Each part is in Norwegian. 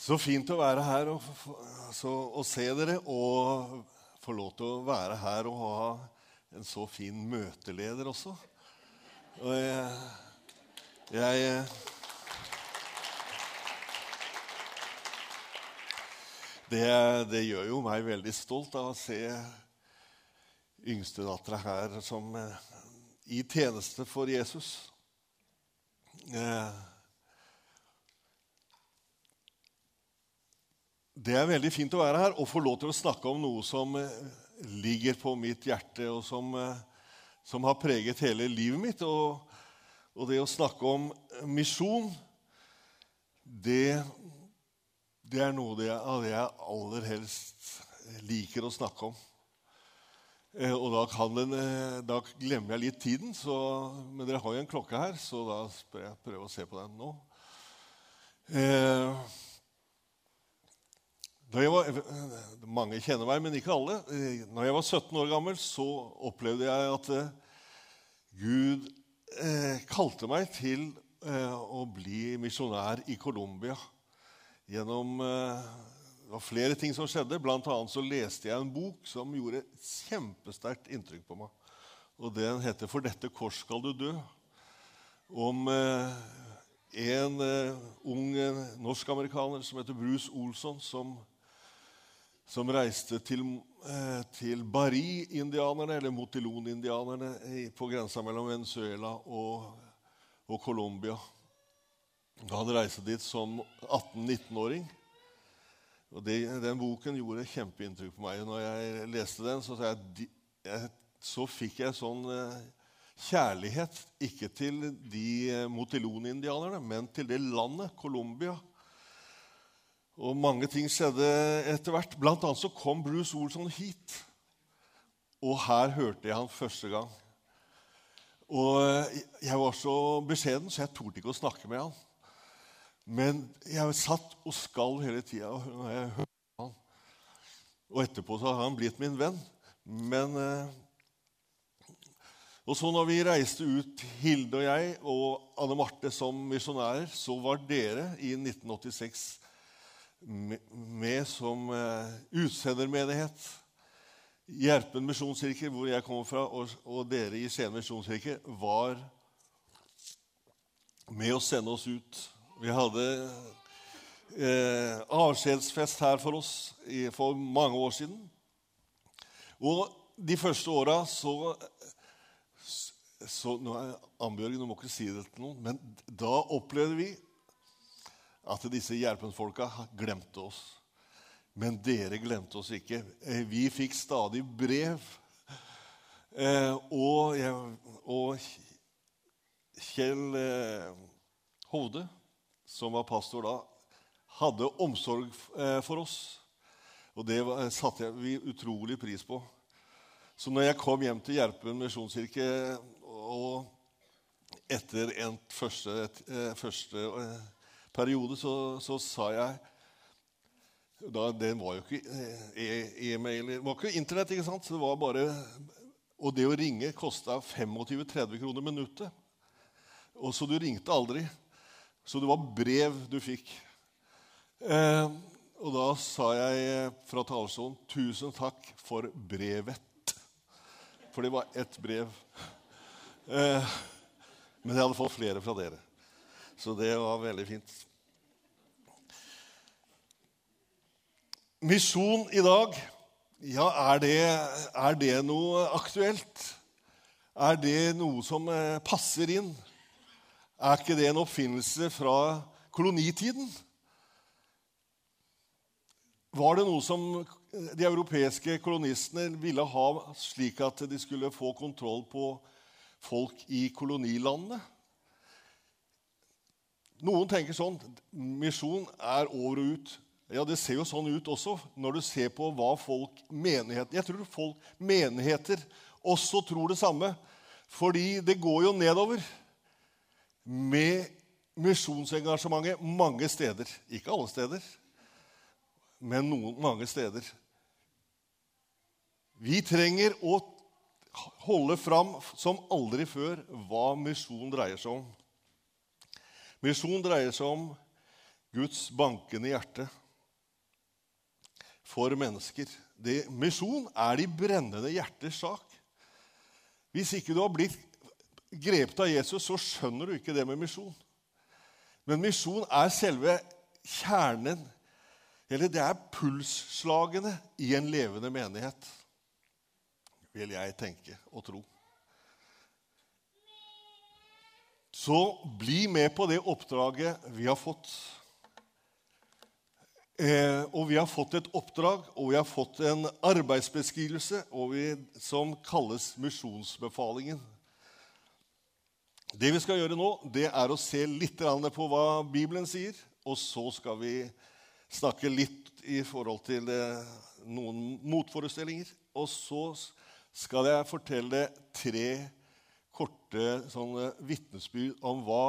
Så fint å være her og, så, og, se dere og få lov til å være her og ha en så fin møteleder også. Og jeg, jeg det, det, gjør jo meg veldig stolt av å se yngstedattera her som i tjeneste for Jesus. Eh, Det er veldig fint å være her og få lov til å snakke om noe som eh, ligger på mitt hjerte, og som, eh, som har preget hele livet mitt. Og, og det å snakke om misjon, det, det er noe av det jeg aller helst liker å snakke om. Eh, og da, den, da glemmer jeg litt tiden, så, men dere har jo en klokke her, så da skal jeg prøve å se på den nå. Eh, var, mange kjenner meg, men ikke alle. Når jeg var 17 år gammel, så opplevde jeg at eh, Gud eh, kalte meg til eh, å bli misjonær i Colombia. Gjennom Det var flere ting som skjedde. Blant annet så leste jeg en bok som gjorde kjempesterkt inntrykk på meg. Og Den heter 'For dette kors skal du dø'. Om en ung norsk-amerikaner som heter Bruce Olsson, som som reiste til, eh, til Bari-indianerne, eller Motilon-indianerne, på grensa mellom Venezuela og, og Colombia. Han reiste dit som 18-19-åring. Og det, Den boken gjorde kjempeinntrykk på meg. Når jeg leste den, så, jeg, jeg, så fikk jeg sånn eh, kjærlighet ikke til de eh, Motilon-indianerne, men til det landet, Colombia, og mange ting skjedde etter hvert. Blant annet så kom Bruce Olsson hit. Og her hørte jeg han første gang. Og jeg var så beskjeden, så jeg torde ikke å snakke med han. Men jeg satt og skalv hele tida når jeg hørte han. Og etterpå så har han blitt min venn. Men eh, Og så når vi reiste ut, Hilde og jeg og Anne Marte som misjonærer, så var dere i 1986 med som uh, utsendermenighet. Gjerpen misjonskirke, hvor jeg kommer fra, og dere i Skien misjonskirke, var med å sende oss ut. Vi hadde eh, avskjedsfest her for oss i, for mange år siden. Og de første åra så, så nå er Ambjørg, du må ikke si det til noen, men da opplevde vi at disse Gjerpen-folka glemte oss. Men dere glemte oss ikke. Eh, vi fikk stadig brev. Eh, og, og Kjell eh, Hovde, som var pastor da, hadde omsorg for oss. Og det satte vi utrolig pris på. Så når jeg kom hjem til Gjerpen misjonskirke og etter en første, første periode så, så sa jeg da, Det var jo ikke eh, e-mail Det var ikke Internett, ikke sant? Så det var bare, og det å ringe kosta 25-30 kroner minuttet. Og Så du ringte aldri. Så det var brev du fikk. Eh, og da sa jeg fra talerstolen 'Tusen takk for brevet'. For det var ett brev. Eh, men jeg hadde fått flere fra dere. Så det var veldig fint. Misjon i dag, ja, er det, er det noe aktuelt? Er det noe som eh, passer inn? Er ikke det en oppfinnelse fra kolonitiden? Var det noe som de europeiske kolonistene ville ha slik at de skulle få kontroll på folk i kolonilandene? Noen tenker sånn misjon er over og ut. Ja, Det ser jo sånn ut også når du ser på hva folk menigheter Jeg tror folk, menigheter også tror det samme. Fordi det går jo nedover med misjonsengasjementet mange steder. Ikke alle steder, men noen, mange steder. Vi trenger å holde fram som aldri før hva misjon dreier seg om. Misjon dreier seg om Guds bankende hjerte for mennesker. Misjon er de brennende hjerters sak. Hvis ikke du har blitt grepet av Jesus, så skjønner du ikke det med misjon. Men misjon er selve kjernen, eller det er pulsslagene i en levende menighet, vil jeg tenke og tro. Så bli med på det oppdraget vi har fått. Eh, og vi har fått et oppdrag, og vi har fått en arbeidsbeskrivelse vi, som kalles misjonsbefalingen. Det vi skal gjøre nå, det er å se litt på hva Bibelen sier. Og så skal vi snakke litt i forhold til eh, noen motforestillinger. Og så skal jeg fortelle tre korte vitnesbyrd om hva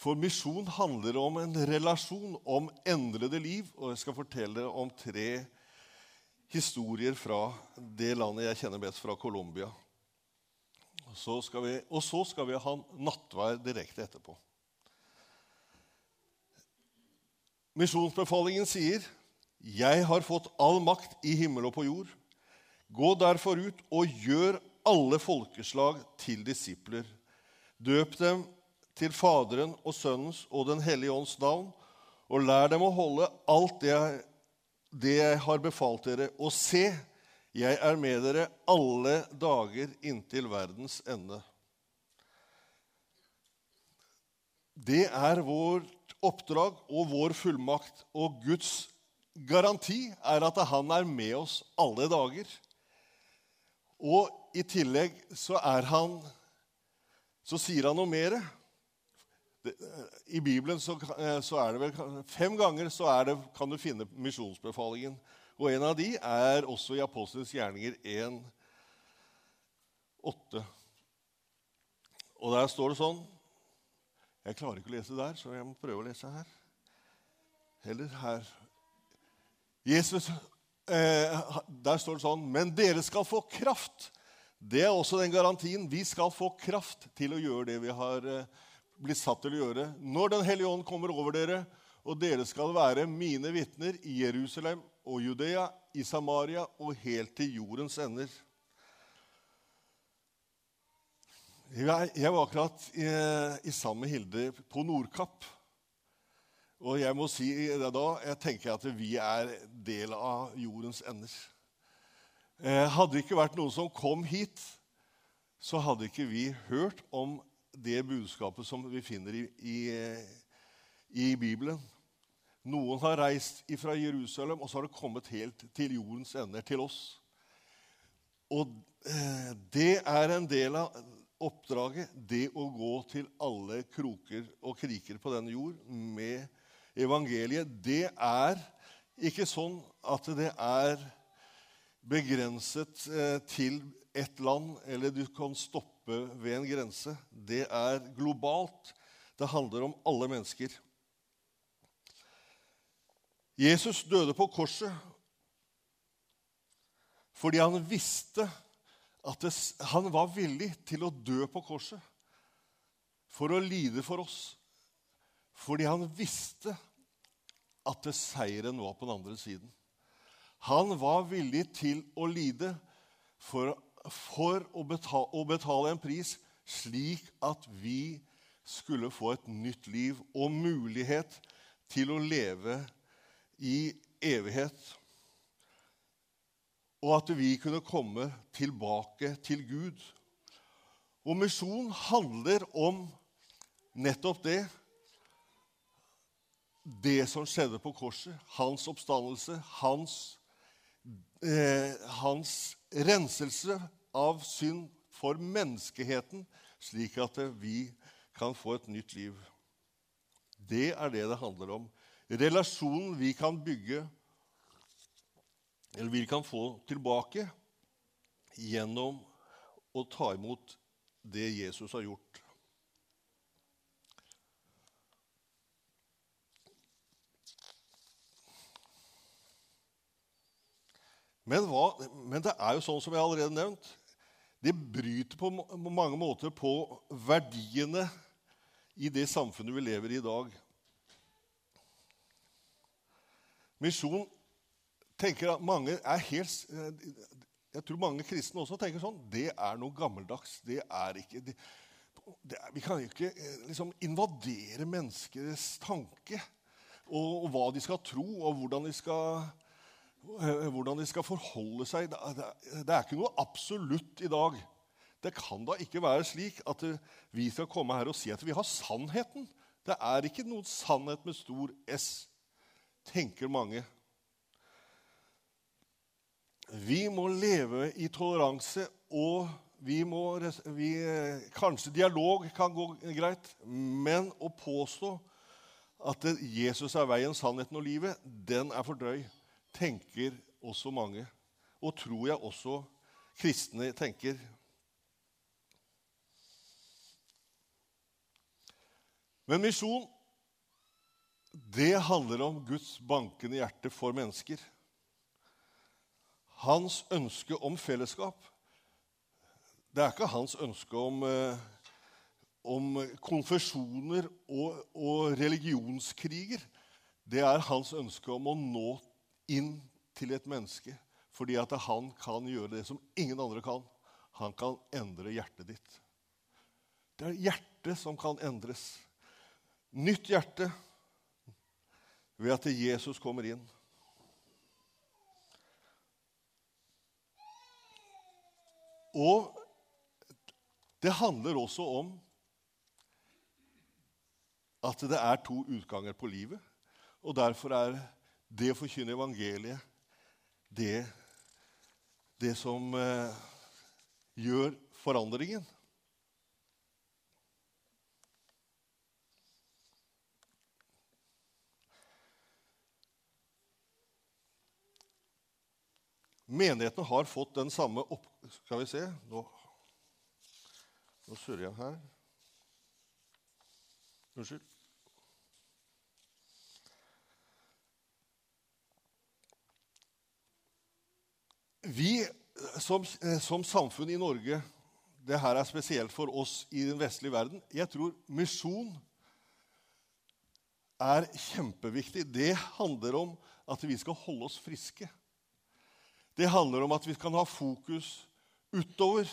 for misjon handler om en relasjon, om endrede liv. Og jeg skal fortelle om tre historier fra det landet jeg kjenner best, fra Colombia. Så vi, og så skal vi ha nattvær direkte etterpå. Misjonsbefalingen sier, 'Jeg har fått all makt i himmel og på jord.' 'Gå derfor ut og gjør alle folkeslag til disipler.' 'Døp dem til Faderen og Sønnens og Den hellige ånds navn, og lær dem å holde alt det jeg, det jeg har befalt dere. Og se, jeg er med dere alle dager inntil verdens ende. Det er vårt oppdrag og vår fullmakt, og Guds garanti er at han er med oss alle dager. Og i tillegg så er han Så sier han noe mer. I Bibelen så, eh, så, er det vel fem ganger så det, kan du finne misjonsbefalingen. Og en av de er også i Apostelens gjerninger 1, 8. Og der står det sånn Jeg klarer ikke å lese der, så jeg må prøve å lese her. Eller her. Jesus, eh, Der står det sånn Men dere skal få kraft. Det er også den garantien. Vi skal få kraft til å gjøre det vi har eh, blitt satt til å gjøre når Den hellige ånd kommer over dere, og dere skal være mine vitner i Jerusalem og Judea, i Samaria og helt til jordens ender. Jeg var akkurat i, i sammen med Hilde på Nordkapp. Og jeg må si det da, jeg tenker at vi er del av jordens ender. Eh, hadde det ikke vært noen som kom hit, så hadde ikke vi hørt om det budskapet som vi finner i, i, i Bibelen. Noen har reist fra Jerusalem, og så har det kommet helt til jordens ender, til oss. Og eh, det er en del av oppdraget, det å gå til alle kroker og kriker på denne jord med evangeliet. Det er ikke sånn at det er begrenset eh, til ett land, eller du kan stoppe ved en grense. Det er globalt. Det handler om alle mennesker. Jesus døde på korset fordi han visste at det, han var villig til å dø på korset for å lide for oss. Fordi han visste at seieren var på den andre siden. Han var villig til å lide for for å betale, å betale, en pris slik at vi skulle få et nytt liv og mulighet til å leve i evighet. Og at vi kunne komme tilbake til Gud. Og misjon handler om nettopp det. Det som skjedde på korset, hans oppstandelse, hans, eh, hans renselse av synd for menneskeheten, slik at vi kan få et nytt liv. Det er det det handler om. Relasjonen vi kan bygge, eller vi kan få tilbake gjennom å ta imot det Jesus har gjort. Men, hva, men, det er jo sånn som jeg allerede nevnt, det bryter på mange måter på verdiene i det samfunnet vi lever i i dag. Misjon tenker at mange er helt Jeg tror mange kristne også tenker sånn. Det er noe gammeldags. Det er ikke det, det er, Vi kan jo ikke liksom, invadere menneskers tanke og, og, hva de skal tro, og hvordan de skal, hvordan de skal forholde seg. Det, er ikke noe absolutt i dag. Det kan da ikke være slik at vi skal komme her og si at vi har sannheten. Det er ikke noen sannhet med stor S, tenker mange. Vi må leve i toleranse, og vi må vi, Kanskje dialog kan gå greit, men å påstå at Jesus er veien, sannheten og livet, den er for drøy, tenker også mange. Og tror jeg også kristne tenker. Men misjon, det handler om Guds bankende hjerte for mennesker. Hans ønske om fellesskap. Det er ikke hans ønske om, eh, om konfesjoner og, og, religionskriger. Det er hans ønske om å nå inn til et menneske fordi at han kan gjøre det som ingen andre kan. Han kan endre hjertet ditt. Det er hjertet som kan endres nytt hjerte ved at Jesus kommer inn. Og det handler også om at det er to utganger på livet. Og derfor er det å forkynne evangeliet det, det som eh, gjør forandringen. Menigheten har fått den samme opp... Skal vi se Nå, Nå surrer jeg her. Unnskyld. Vi som, som, samfunn i Norge Det her er spesielt for oss i den vestlige verden. Jeg tror misjon er kjempeviktig. Det handler om at vi skal holde oss friske. Det handler om at vi kan ha fokus utover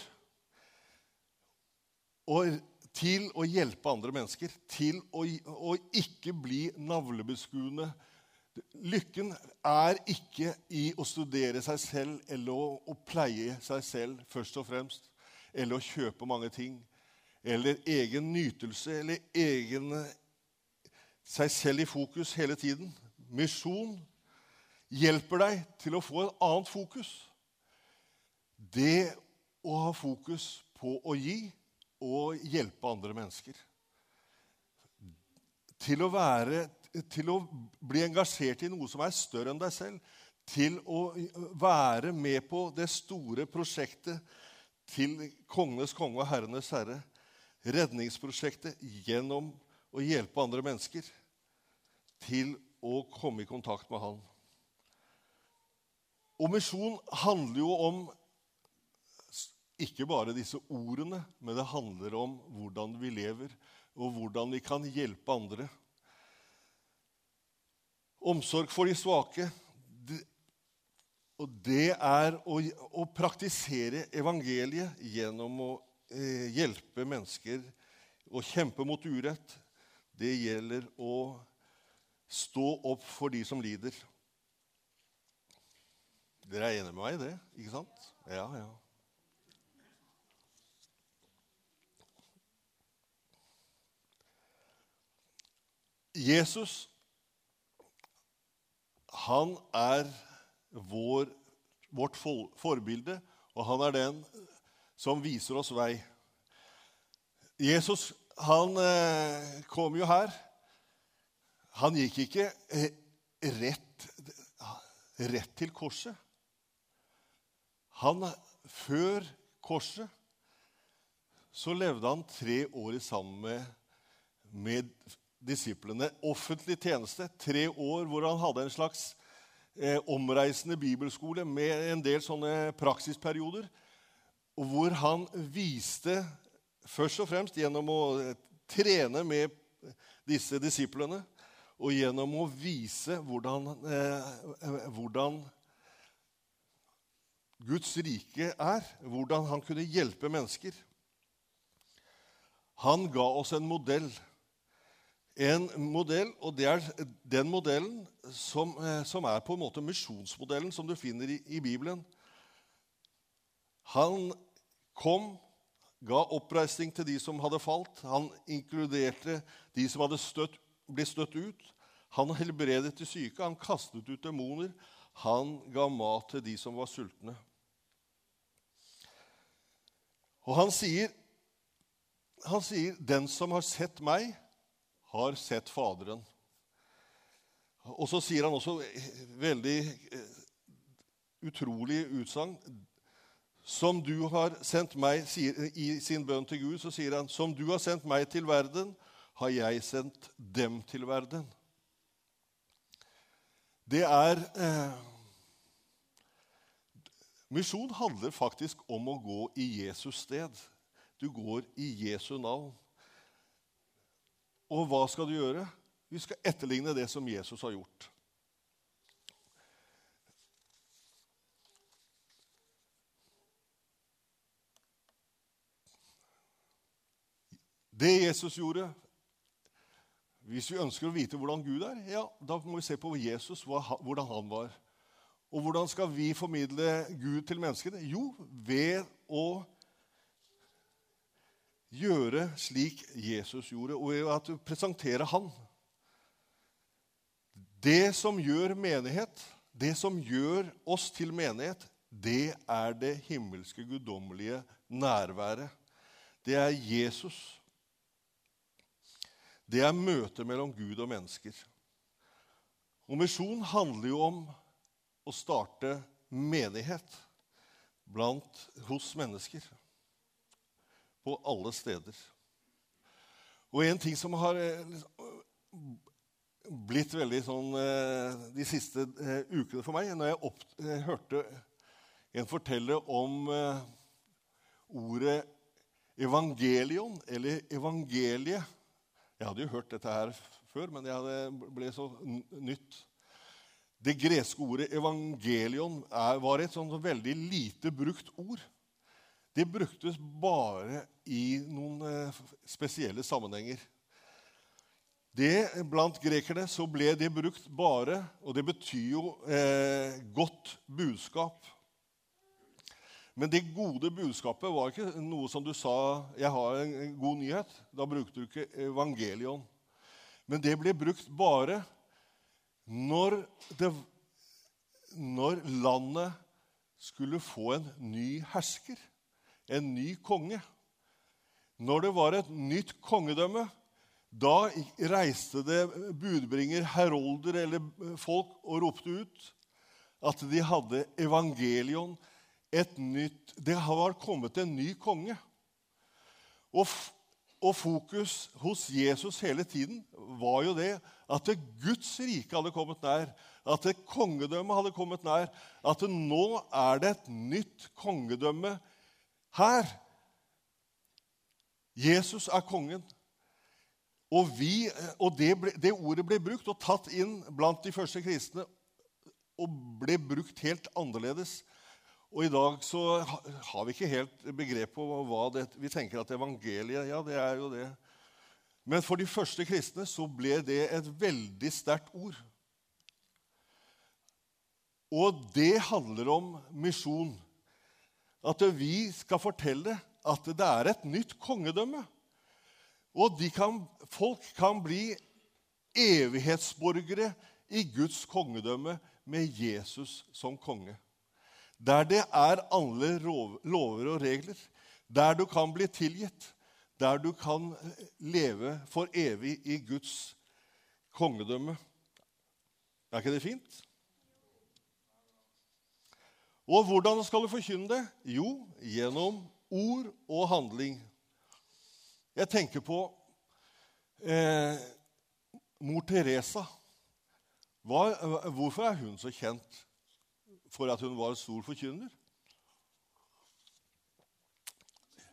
og til å hjelpe andre mennesker. Til å, å ikke bli navlebeskuende. Lykken er ikke i å studere seg selv eller å, å pleie seg selv først og fremst. Eller å kjøpe mange ting. Eller egen nytelse eller egen seg selv i fokus hele tiden. Misjon hjelper deg til å få et annet fokus. Det å ha fokus på å gi og hjelpe andre mennesker. Til å, være, til å bli engasjert i noe som er større enn deg selv. Til å være med på det store prosjektet til kongenes konge og herrenes herre. Redningsprosjektet gjennom å hjelpe andre mennesker til å komme i kontakt med Han. Og misjon handler jo om ikke bare disse ordene, men det handler om hvordan vi lever, og hvordan vi kan hjelpe andre. Omsorg for de svake. Og det er å, å, praktisere evangeliet gjennom å eh, hjelpe mennesker og kjempe mot urett. Det gjelder å stå opp for de som lider. Dere er enige med meg i det, ikke sant? Ja, ja. Jesus, han er vår, vårt forbilde, og han er den som viser oss vei. Jesus, han eh, kom jo her. Han gikk ikke eh, rett, rett til korset. Han, før korset så levde han tre år sammen med, med disiplene. Offentlig tjeneste. Tre år hvor han hadde en slags eh, omreisende bibelskole med en del sånne praksisperioder. Hvor han viste, først og fremst gjennom å trene med disse disiplene, og gjennom å vise hvordan, eh, hvordan Guds rike er, hvordan han kunne hjelpe mennesker. Han ga oss en modell. En modell, og det er den modellen som, eh, som er på en måte misjonsmodellen som du finner i, i Bibelen. Han kom, ga oppreisning til de som hadde falt. Han inkluderte de som hadde støtt, blitt støtt ut. Han helbredet de syke, han kastet ut demoner. Han ga mat til de som var sultne. Og han sier, han sier 'Den som har sett meg, har sett Faderen'. Og så sier han også veldig eh, utrolig utsagn. Som du har sendt meg, sier, I sin bønn til Gud så sier han, 'Som du har sendt meg til verden, har jeg sendt dem til verden'. Det er eh, Misjon handler faktisk om å gå i Jesus sted. Du går i Jesu navn. Og hva skal du gjøre? Vi skal etterligne det som Jesus har gjort. Det Jesus gjorde Hvis vi ønsker å vite hvordan Gud er, ja, da må vi se på Jesus, hvordan han var. Og hvordan skal vi formidle Gud til menneskene? Jo, ved å gjøre slik Jesus gjorde, og at du presenterer Han. Det som gjør menighet, det som gjør oss til menighet, det er det himmelske, guddommelige nærværet. Det er Jesus. Det er møtet mellom Gud og mennesker. Og misjon handler jo om å starte menighet blant, hos mennesker. På alle steder. Og en ting som har eh, blitt veldig sånn eh, de siste eh, ukene for meg, når jeg opp, hørte en fortelle om ordet evangelion, eller evangeliet. Jeg hadde jo hørt dette her før, men det ble så nytt. Det greske ordet 'evangelion' er, var et sånn veldig lite brukt ord. Det bruktes bare i noen eh, spesielle sammenhenger. Det, blant grekerne så ble det brukt bare, og det betyr jo eh, godt budskap. Men det gode budskapet var ikke noe som du sa 'Jeg har en god nyhet'. Da brukte du ikke evangelion. Men det ble brukt bare når, det, når landet skulle få en ny hersker, en ny konge Når det var et nytt kongedømme, da reiste det budbringer, herolder eller folk og ropte ut at de hadde evangelion. Et nytt, det var kommet en ny konge. Og, og fokus hos Jesus hele tiden var jo det at det Guds rike hadde kommet nær, at det kongedømmet hadde kommet nær. At det nå er det et nytt kongedømme her. Jesus er kongen. Og, vi, og det, ble, det, ordet ble brukt og tatt inn blant de første kristne og ble brukt helt annerledes. Og i dag så har vi ikke helt begrep på hva det Vi tenker at evangeliet Ja, det er jo det. Men for de første kristne så ble det et veldig sterkt ord. Og det handler om misjon. At vi skal fortelle at det er et nytt kongedømme. Og kan, folk kan bli evighetsborgere i Guds kongedømme med Jesus som konge. Der det er alle lover og regler. Der du kan bli tilgitt der du kan leve for evig i Guds kongedømme. Er ikke det fint? Og hvordan skal du forkynne det? Jo, gjennom ord og handling. Jeg tenker på eh, mor Teresa. Hva, hvorfor er hun så kjent for at hun var stor forkynner?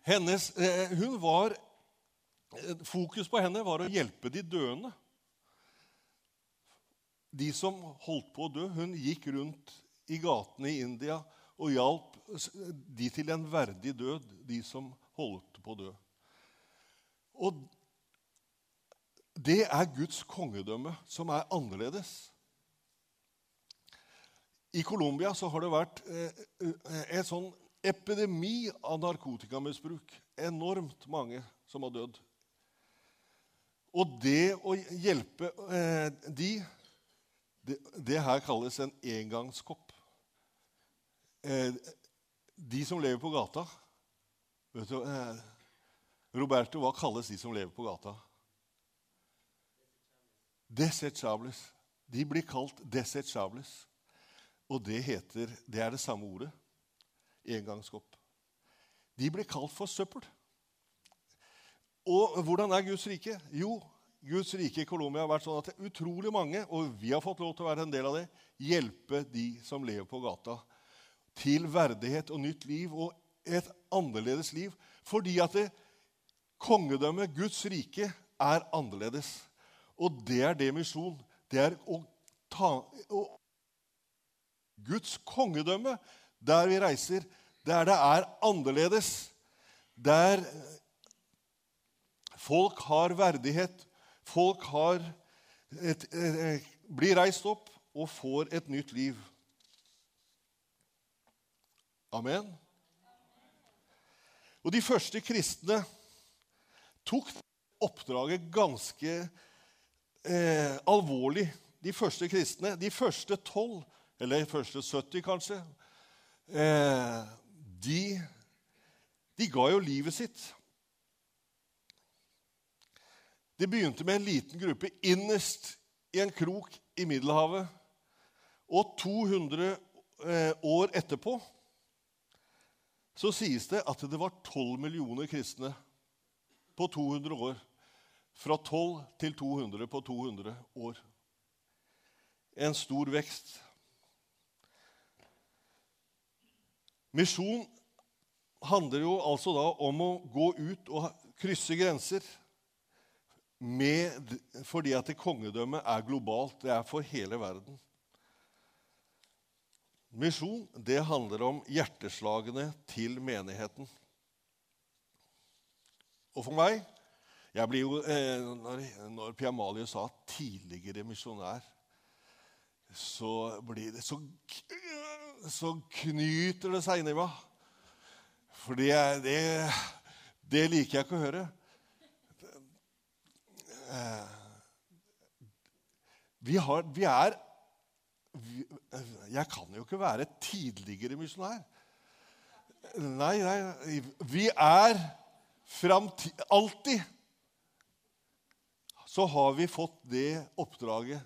Hennes, eh, hun var, eh, fokus på henne var å hjelpe de døende. de som holdt på å dø. Hun gikk rundt i gatene i India og hjalp de til en verdig død, de som holdt på å dø. Og det er Guds kongedømme som er annerledes. I Colombia har det vært eh, eh, en sånn epidemi av narkotikamisbruk. Enormt mange som har dødd. Og det å hjelpe eh, de, det, det, her kalles en engangskopp. Eh, de som lever på gata vet du, eh, Roberto, hva kalles de som lever på gata? Desechables. De blir kalt desechables. Og det, heter, det er det samme ordet. Engangskopp. De blir kalt for søppel. Og hvordan er Guds rike? Jo, Guds rike i Colombia har vært sånn at utrolig mange, og vi har fått lov til å være en del av det, hjelpe de som lever på gata, til verdighet og nytt liv og et annerledes liv. Fordi at det, kongedømmet, Guds rike, er annerledes. Og det er det misjon. Det er å ta å, Guds kongedømme, der vi reiser, der det er annerledes. Der Folk har verdighet. Folk har et, et, blir reist opp og får et nytt liv. Amen. Og de første kristne tok oppdraget ganske eh, alvorlig. De første kristne, de første tolv, eller de første 70 kanskje, eh, de, de ga jo livet sitt det begynte med en liten gruppe innerst i en krok i Middelhavet. Og 200 eh, år etterpå så sies det at det var 12 millioner kristne på 200 år. Fra 12 til 200 på 200 år. En stor vekst. Misjon handler jo altså da om å gå ut og krysse grenser med, fordi at kongedømmet er globalt. Det er for hele verden. Misjon det handler om hjerteslagene til menigheten. Og for meg jeg blir jo, eh, Når, Pia Malie sa 'tidligere misjonær', så det så, så knyter det seg inni meg. For det, det, det liker jeg ikke å høre. Eh, vi, har, vi er Jeg kan jo ikke være tidligere misjonær. Nei, nei Vi er framtid Alltid så har vi fått det oppdraget.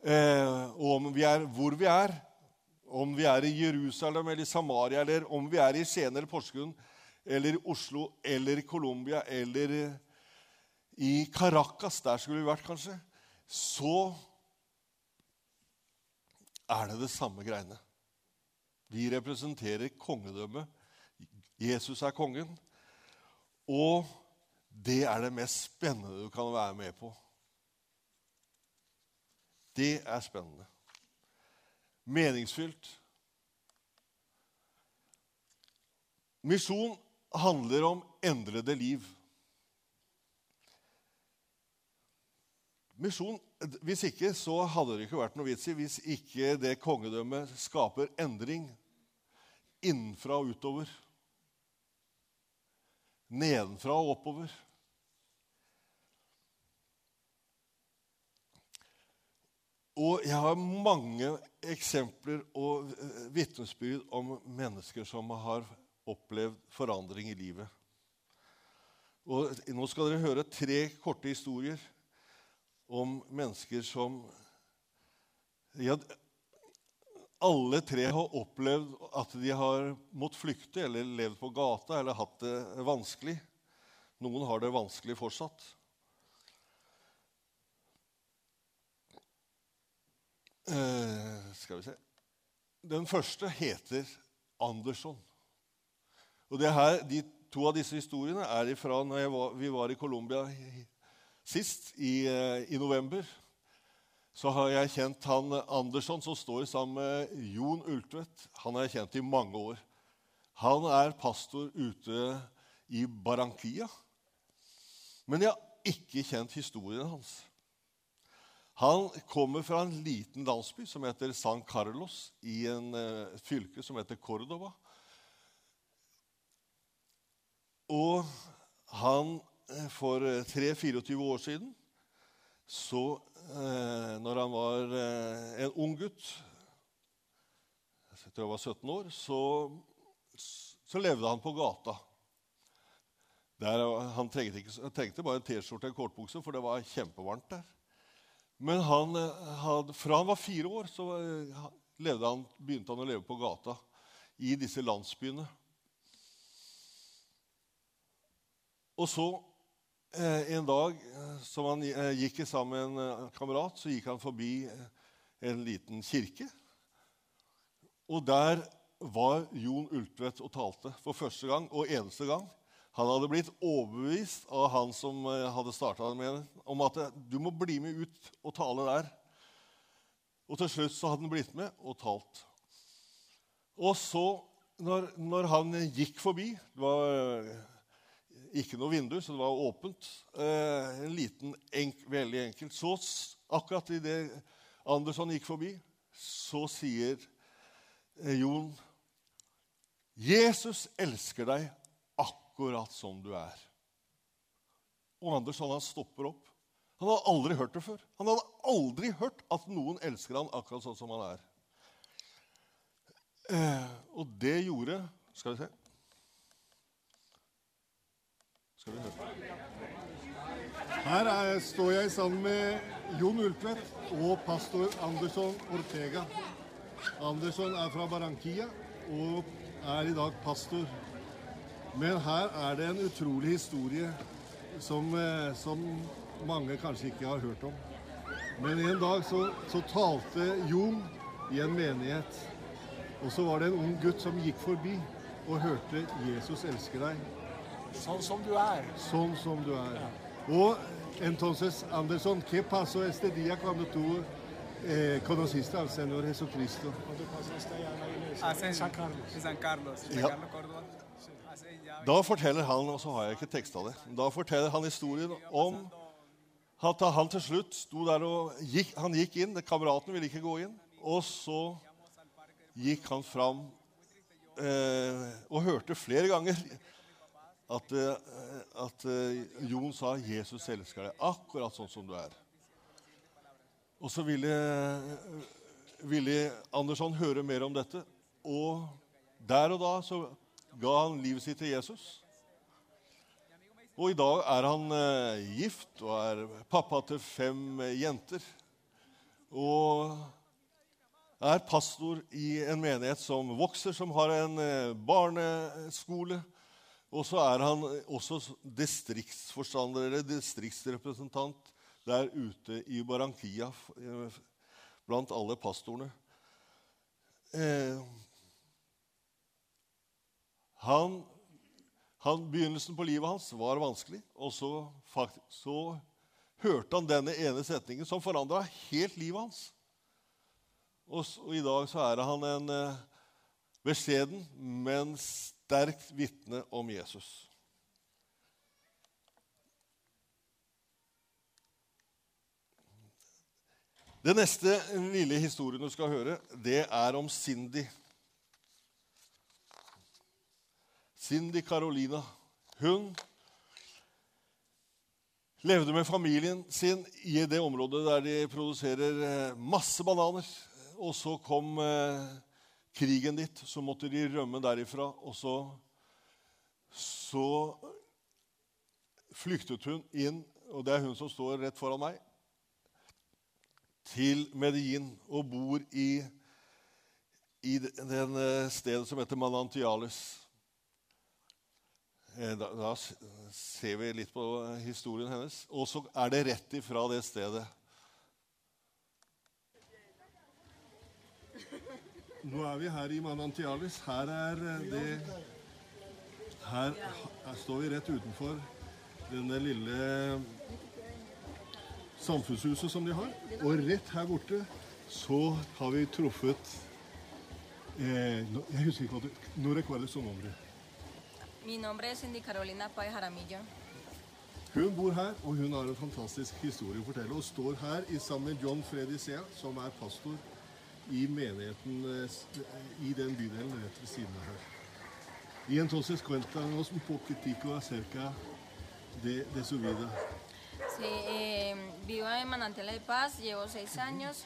Eh, om vi er hvor vi er, om vi er i Jerusalem eller i Samaria, eller om vi er i Skien eller Porsgrunn eller i Oslo eller i Colombia eller i Caracas, der skulle vi vært kanskje, så er det det samme greiene. Vi representerer kongedømmet. Jesus er kongen. Og det er det mest spennende du kan være med på. Det er spennende. Meningsfylt. Misjon handler om endrede liv. Misjon, Hvis ikke så hadde det ikke vært noe vits i hvis ikke det kongedømmet skaper endring innenfra og utover. Nedenfra og oppover. Og jeg har mange eksempler og vitnesbyrd om mennesker som har opplevd forandring i livet. Og Nå skal dere høre tre korte historier om mennesker som ja, Alle tre har opplevd at de har måttet flykte eller levd på gata eller hatt det vanskelig. Noen har det vanskelig fortsatt. Eh, skal vi se Den første heter Andersson. Og her, de To av disse historiene er fra når vi var i Colombia sist, i, eh, i november. så har jeg kjent han Andersson som står sammen med Jon Ultvedt. Han har jeg kjent i mange år. Han er pastor ute i Barranquilla. Men jeg har ikke kjent historien hans. Han kommer fra en liten landsby som heter San Carlos, i en uh, fylke som heter Cordova. Og han, for 3-24 år siden, så eh, når han var eh, en ung gutt Jeg tror jeg var 17 år, så, så levde han på gata. Der, han trengte, ikke, trengte bare en T-skjorte og en kortbukse, for det var kjempevarmt der. Men han eh, had, fra han var fire år, så eh, han, begynte han å leve på gata i disse landsbyene. Og så eh, en dag eh, som han eh, gikk sammen med en kamerat, så gikk han forbi en liten kirke. Og der var Jon Ultvedt og talte for første gang og eneste gang. Han hadde blitt overbevist av han som hadde starta med det, om at du må bli med ut og tale der. Og til slutt så hadde han blitt med og talt. Og så, når, når han gikk forbi Det var ikke noe vindu, så det var åpent. Eh, en liten, enk, veldig enkelt. Så akkurat idet Andersson gikk forbi, så sier eh, Jon Jesus elsker deg akkurat som du er. Og Andersson han stopper opp. Han hadde aldri hørt det før. Han hadde aldri hørt at noen elsker han akkurat sånn som han er. Eh, og det gjorde Skal vi se skal vi høre. Her er, står jeg sammen med Jon Ultvedt og pastor Andersson Ortega. Andersson er fra Barranquilla og er i dag pastor. Men her er det en utrolig historie som, eh, som mange kanskje ikke har hørt om. Men en dag så, så talte Jon i en menighet. Og så var det en ung gutt som gikk forbi og hørte 'Jesus elsker deg'. Sånn som du er. Sånn som du er. Ja. Og entonces, Anderson, ¿qué pasó este día cuando tú eh, conociste al Señor Jesucristo? En San Carlos. San Carlos, ja. Da forteller han, og så har jeg ikke teksta det, da forteller han historien om at han til slutt sto der og gikk, han gikk inn. Kameraten ville ikke gå inn. Og så gikk han fram eh, og hørte flere ganger at, eh, at eh, Jon sa 'Jesus elsker deg', akkurat sånn som du er. Og så ville, ville Andersson høre mer om dette. Og der og da så ga han livet sitt til Jesus. Og i dag er han eh, gift og er pappa til fem eh, jenter. Og er pastor i en menighet som vokser, som har en eh, barneskole og så er han også distriktsforstander eller distriktsrepresentant der ute i Barranquilla eh, blant alle pastorene. Eh, han, han, begynnelsen på livet hans var vanskelig, og så, så hørte han denne ene setningen som forandra helt livet hans. Og, og, i dag så er han en eh, beskjeden, men sterkt vitne om Jesus. Den neste lille historien du skal høre, det er om Cindy. Cindy Carolina. Hun levde med familien sin i det området der de produserer eh, masse bananer. Og så kom eh, krigen ditt, så måtte de rømme derifra. Og så, så flyktet hun inn, og det er hun som står rett foran meg, til Medellin og bor i, i den eh, stedet som heter Manantiales. Eh, da, da, ser vi litt på historien hennes. Og så er det rett ifra det stedet Nå er vi her i Manantialis. Her er eh, det her, her står vi rett utenfor denne lille samfunnshuset som de har. Og rett her borte så har vi truffet eh, Jeg husker ikke hva det Når recuerdas su nombre? Mi nombre es Cindy Carolina Páez Jaramillo. Hun bor her, og hun har en fantastisk historie å fortelle. Og står her i sammen med John Freddy Sea, som er pastor i menigheten i den bydelen rett ved siden av her. Y entonces cuéntanos un poquitico acerca de, de su vida. Sí, eh, vivo en Manantiales de Paz, llevo seis años.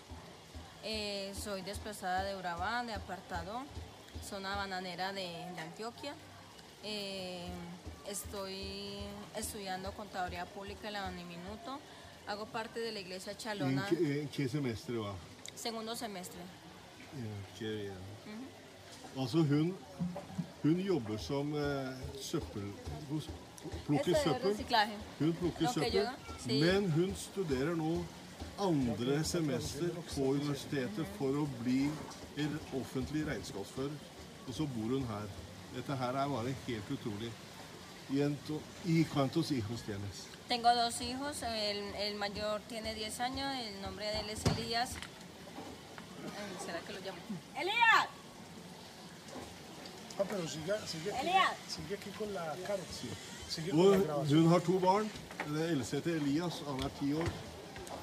Eh, soy desplazada de Urabá, de Apartado, zona bananera de, de Antioquia. Eh, estoy estudiando contaduría pública en la Minuto. Hago parte de la iglesia ¿En Chalona, qué, en qué semestre va? Segundo semestre. Ja, mm. Altså, hun, hun jobber som eh, søppel... Plukker søppel. Hun plukker søppel, sí. men hun studerer nå andre semester på universitetet for å bli en offentlig regnskapsfører. Og så bor hun her. Dette her er bare helt utrolig. ¿Y cuántos hijos tienes? Tengo dos hijos, el, el mayor tiene 10 años, el nombre de él es Elías. ¿Será que lo llamo? ¡Elías! Ah, pero sigue, sigue, sigue aquí con la Caro. Sigue con la grabación. hun har to barn. Det eldste heter Elias, han er ti år.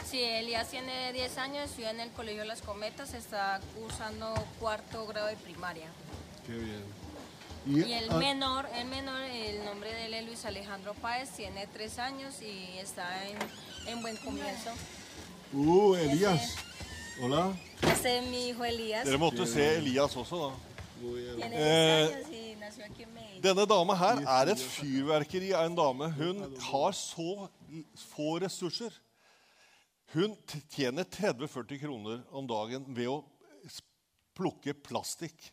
Sí, Elías tiene 10 años, estudia en el Colegio Las Cometas, está cursando cuarto grado de primaria. Qué bien. Y el ah, menor, el menor, el nombre de él es Luis Alejandro Páez, tiene 3 años y está en, en buen comienzo. Oh, Elias. Hola. Este es mi hijo Elías, Dere måtte se Elias også, da. Eh, 10 años y nació aquí en Medellín. Denne dama her er et fyrverkeri av en dame. Hun har så få ressurser. Hun tjener 30-40 kroner om dagen ved å plukke plastikk.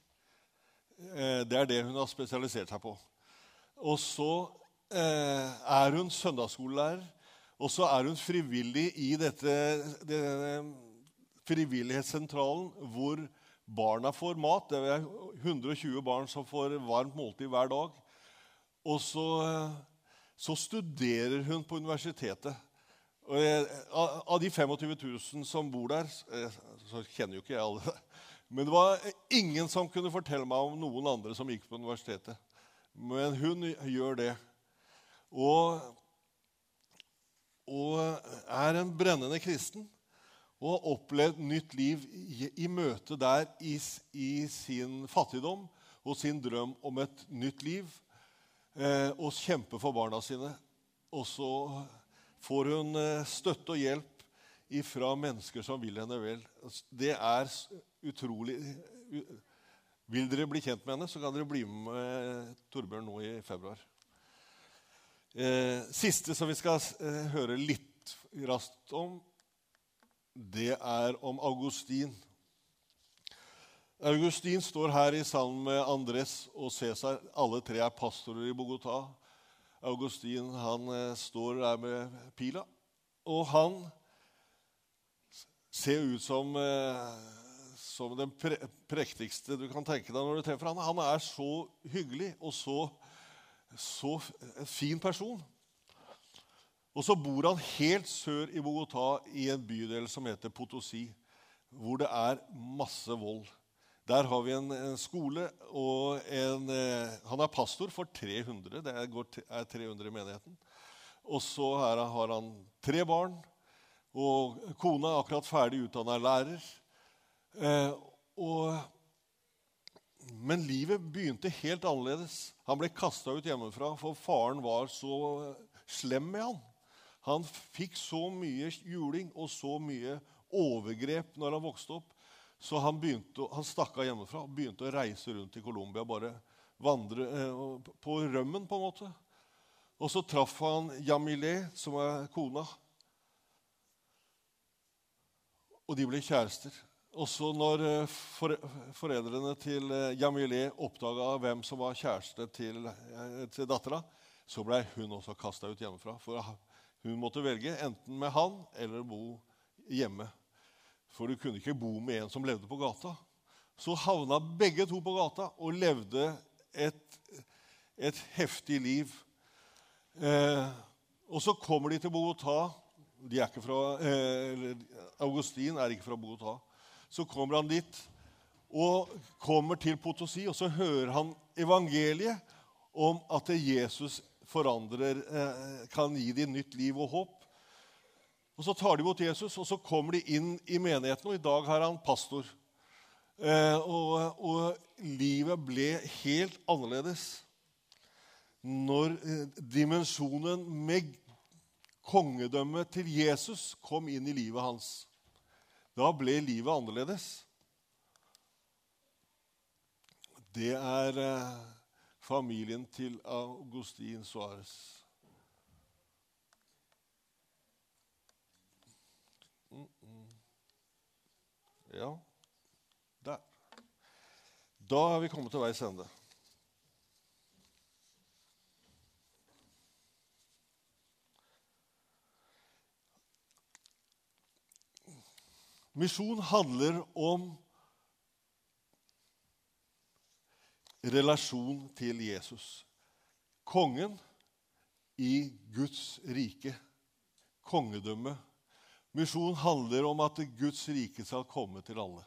Eh, Det er det hun har spesialisert seg på. Og så eh, er hun søndagsskolelærer. Og så er hun frivillig i dette, denne frivillighetssentralen hvor barna får mat. Det er 120 barn som får varmt måltid hver dag. Og så, så studerer hun på universitetet. Jeg, av de 25 000 som bor der, eh, så kjenner jo ikke jeg alle. Men det var ingen som kunne fortelle meg om noen andre som gikk på universitetet. Men hun gjør det. Og, og er en brennende kristen. Og har opplevd nytt liv i, i møte der i, i sin fattigdom og sin drøm om et nytt liv. Eh, og kjempe for barna sine. Og så får hun eh, støtte og hjelp fra mennesker som vil henne vel. Det er utrolig Vil dere bli kjent med henne, så kan dere bli med Torbjørn nå i februar. Eh, siste som vi skal eh, høre litt raskt om, det er om Augustin. Augustin står her i sammen med Andres og Cæsar. Alle tre er pastorer i Bogotá. Augustin han eh, står der med pila, og han ser ut som, eh, som den pre prektigste du kan tenke deg når du treffer ham. Han er så hyggelig og så, så fin person. Og så bor han helt sør i Bogotá, i en bydel som heter Potosi, hvor det er masse vold. Der har vi en, en skole, og en, eh, han er pastor for 300. Det er, er 300 i menigheten. Og så her har han tre barn, og kona er akkurat ferdig utdanna lærer. Eh, og, men livet begynte helt annerledes. Han ble kasta ut hjemmefra, for faren var så slem med han. Han fikk så mye juling og så mye overgrep når han vokste opp. Så han, begynte, han stakk av hjemmefra og begynte å reise rundt i Colombia. Bare vandre eh, på rømmen, på en måte. Og så traff han Jamilé, som er kona. Og de ble kjærester. Og så når eh, for, foreldrene til eh, Jamilé oppdaga hvem som var kjæreste til, eh, til dattera, så ble hun også kasta ut hjemmefra. For hun måtte velge enten med han eller bo hjemme. For du kunne ikke bo med en som levde på gata. Så havna begge to på gata og levde et, et heftig liv. Eh, og så kommer de til Bogotá eh, Augustin er ikke fra Bogotá. Så kommer han dit og kommer til Potosi, og så hører han evangeliet om at Jesus forandrer, eh, kan gi dem nytt liv og håp. Og Så tar de imot Jesus, og så kommer de inn i menigheten, og i dag er han pastor. Eh, og, og, livet ble helt annerledes når eh, dimensjonen med kongedømmet til Jesus kom inn i livet hans. Da ble livet annerledes. Det er familien til Augustin Suárez. Ja, der. Da er vi kommet til veis ende. Misjon handler om relasjon til Jesus. Kongen i Guds rike. Kongedømme. Misjon handler om at Guds rike skal komme til alle.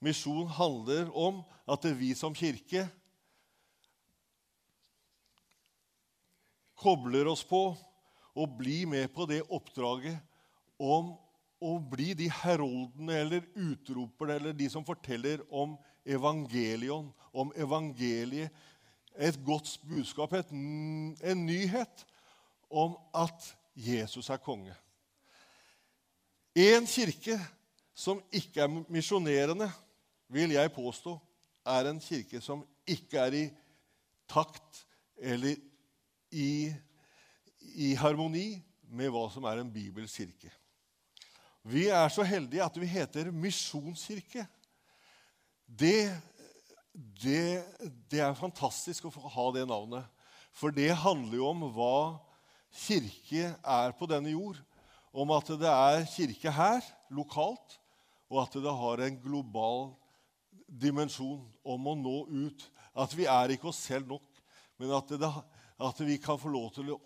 Misjon handler om at vi som kirke kobler oss på og blir med på det oppdraget om å bli de heroldene eller utroperne eller de som forteller om evangelion, om evangeliet. Et godt budskap, et, en nyhet om at Jesus er konge. En kirke som ikke er misjonerende, vil jeg påstå, er en kirke som ikke er i takt eller i, i harmoni med hva som er en bibelsk kirke. Vi er så heldige at vi heter misjonskirke. Det, det, det, er fantastisk å få ha det navnet. For det handler jo om hva kirke er på denne jord. Om at det er kirke her, lokalt, og at det har en global dimensjon om å nå ut. At vi er ikke oss selv nok, men at, det, at vi kan få lov til å,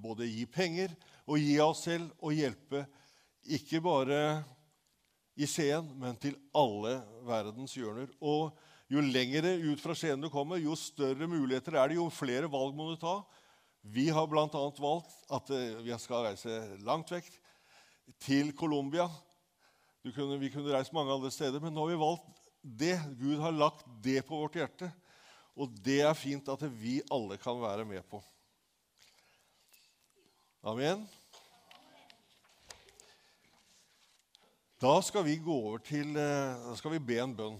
både gi penger og gi av oss selv og hjelpe ikke bare i Skien, men til alle verdens hjørner. Og jo lengre ut fra Skien du kommer, jo større muligheter er det, jo flere valg må du ta. Vi har bl.a. valgt at eh, vi skal reise langt vekk, til Colombia. Vi kunne reist mange andre steder, men nå har vi valgt det. Gud har lagt det på vårt hjerte. Og det er fint at vi alle kan være med på. Amen. Da skal vi gå over til, eh, da skal vi be en bønn.